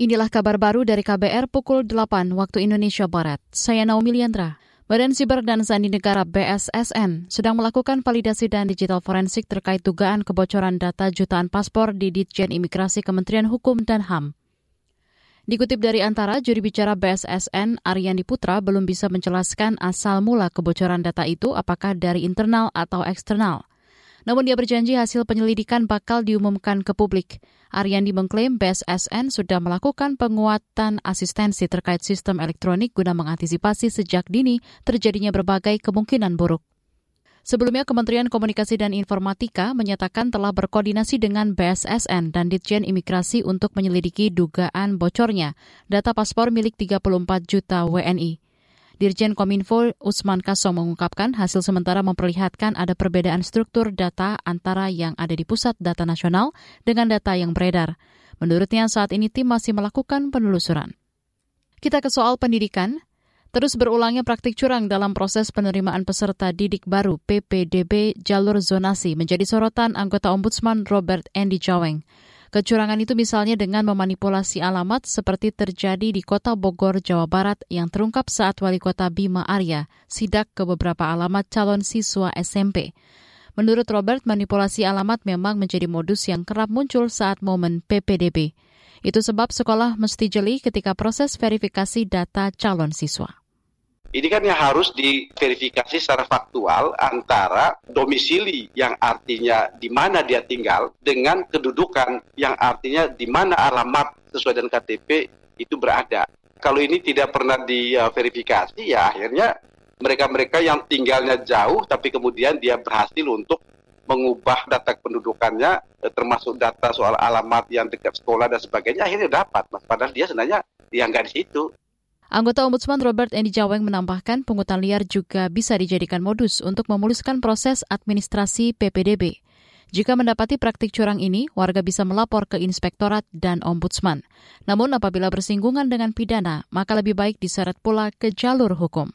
Inilah kabar baru dari KBR pukul 8 waktu Indonesia Barat. Saya Naomi Liandra. Badan Siber dan Sandi Negara BSSN sedang melakukan validasi dan digital forensik terkait dugaan kebocoran data jutaan paspor di Ditjen Imigrasi Kementerian Hukum dan HAM. Dikutip dari antara, juri bicara BSSN Aryani Putra belum bisa menjelaskan asal mula kebocoran data itu apakah dari internal atau eksternal. Namun dia berjanji hasil penyelidikan bakal diumumkan ke publik. Ariandi mengklaim BSSN sudah melakukan penguatan asistensi terkait sistem elektronik guna mengantisipasi sejak dini terjadinya berbagai kemungkinan buruk. Sebelumnya, Kementerian Komunikasi dan Informatika menyatakan telah berkoordinasi dengan BSSN dan Ditjen Imigrasi untuk menyelidiki dugaan bocornya data paspor milik 34 juta WNI. Dirjen Kominfo Usman Kasom mengungkapkan hasil sementara memperlihatkan ada perbedaan struktur data antara yang ada di Pusat Data Nasional dengan data yang beredar. Menurutnya saat ini tim masih melakukan penelusuran. Kita ke soal pendidikan. Terus berulangnya praktik curang dalam proses penerimaan peserta didik baru PPDB jalur zonasi menjadi sorotan anggota Ombudsman Robert Andy Jaweng. Kecurangan itu misalnya dengan memanipulasi alamat seperti terjadi di kota Bogor, Jawa Barat yang terungkap saat wali kota Bima Arya sidak ke beberapa alamat calon siswa SMP. Menurut Robert, manipulasi alamat memang menjadi modus yang kerap muncul saat momen PPDB. Itu sebab sekolah mesti jeli ketika proses verifikasi data calon siswa. Ini kan yang harus diverifikasi secara faktual antara domisili yang artinya di mana dia tinggal dengan kedudukan yang artinya di mana alamat sesuai dengan KTP itu berada. Kalau ini tidak pernah diverifikasi ya akhirnya mereka-mereka yang tinggalnya jauh tapi kemudian dia berhasil untuk mengubah data pendudukannya termasuk data soal alamat yang dekat sekolah dan sebagainya akhirnya dapat padahal dia sebenarnya nggak di situ Anggota Ombudsman Robert Endi Jaweng menambahkan pungutan liar juga bisa dijadikan modus untuk memuluskan proses administrasi PPDB. Jika mendapati praktik curang ini, warga bisa melapor ke inspektorat dan ombudsman. Namun apabila bersinggungan dengan pidana, maka lebih baik diseret pula ke jalur hukum.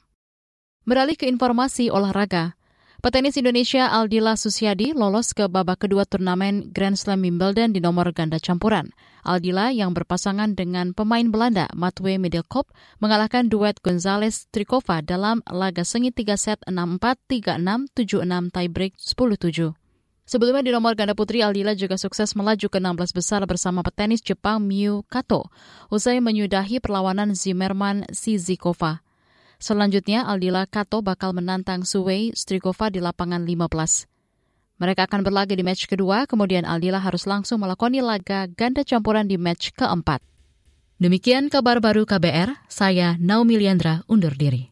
Beralih ke informasi olahraga, Petenis Indonesia Aldila Susiadi lolos ke babak kedua turnamen Grand Slam Wimbledon di nomor ganda campuran. Aldila yang berpasangan dengan pemain Belanda Matwe Middelkop mengalahkan duet Gonzales Trikova dalam laga sengit 3 set 6-4, 3-6, 7-6 tiebreak 10-7. Sebelumnya di nomor ganda putri, Aldila juga sukses melaju ke 16 besar bersama petenis Jepang Miyu Kato, usai menyudahi perlawanan Zimmerman Sizikova. Selanjutnya, Aldila Kato bakal menantang Suwei Strikova di lapangan 15. Mereka akan berlaga di match kedua, kemudian Aldila harus langsung melakoni laga ganda campuran di match keempat. Demikian kabar baru KBR, saya Naomi Liandra undur diri.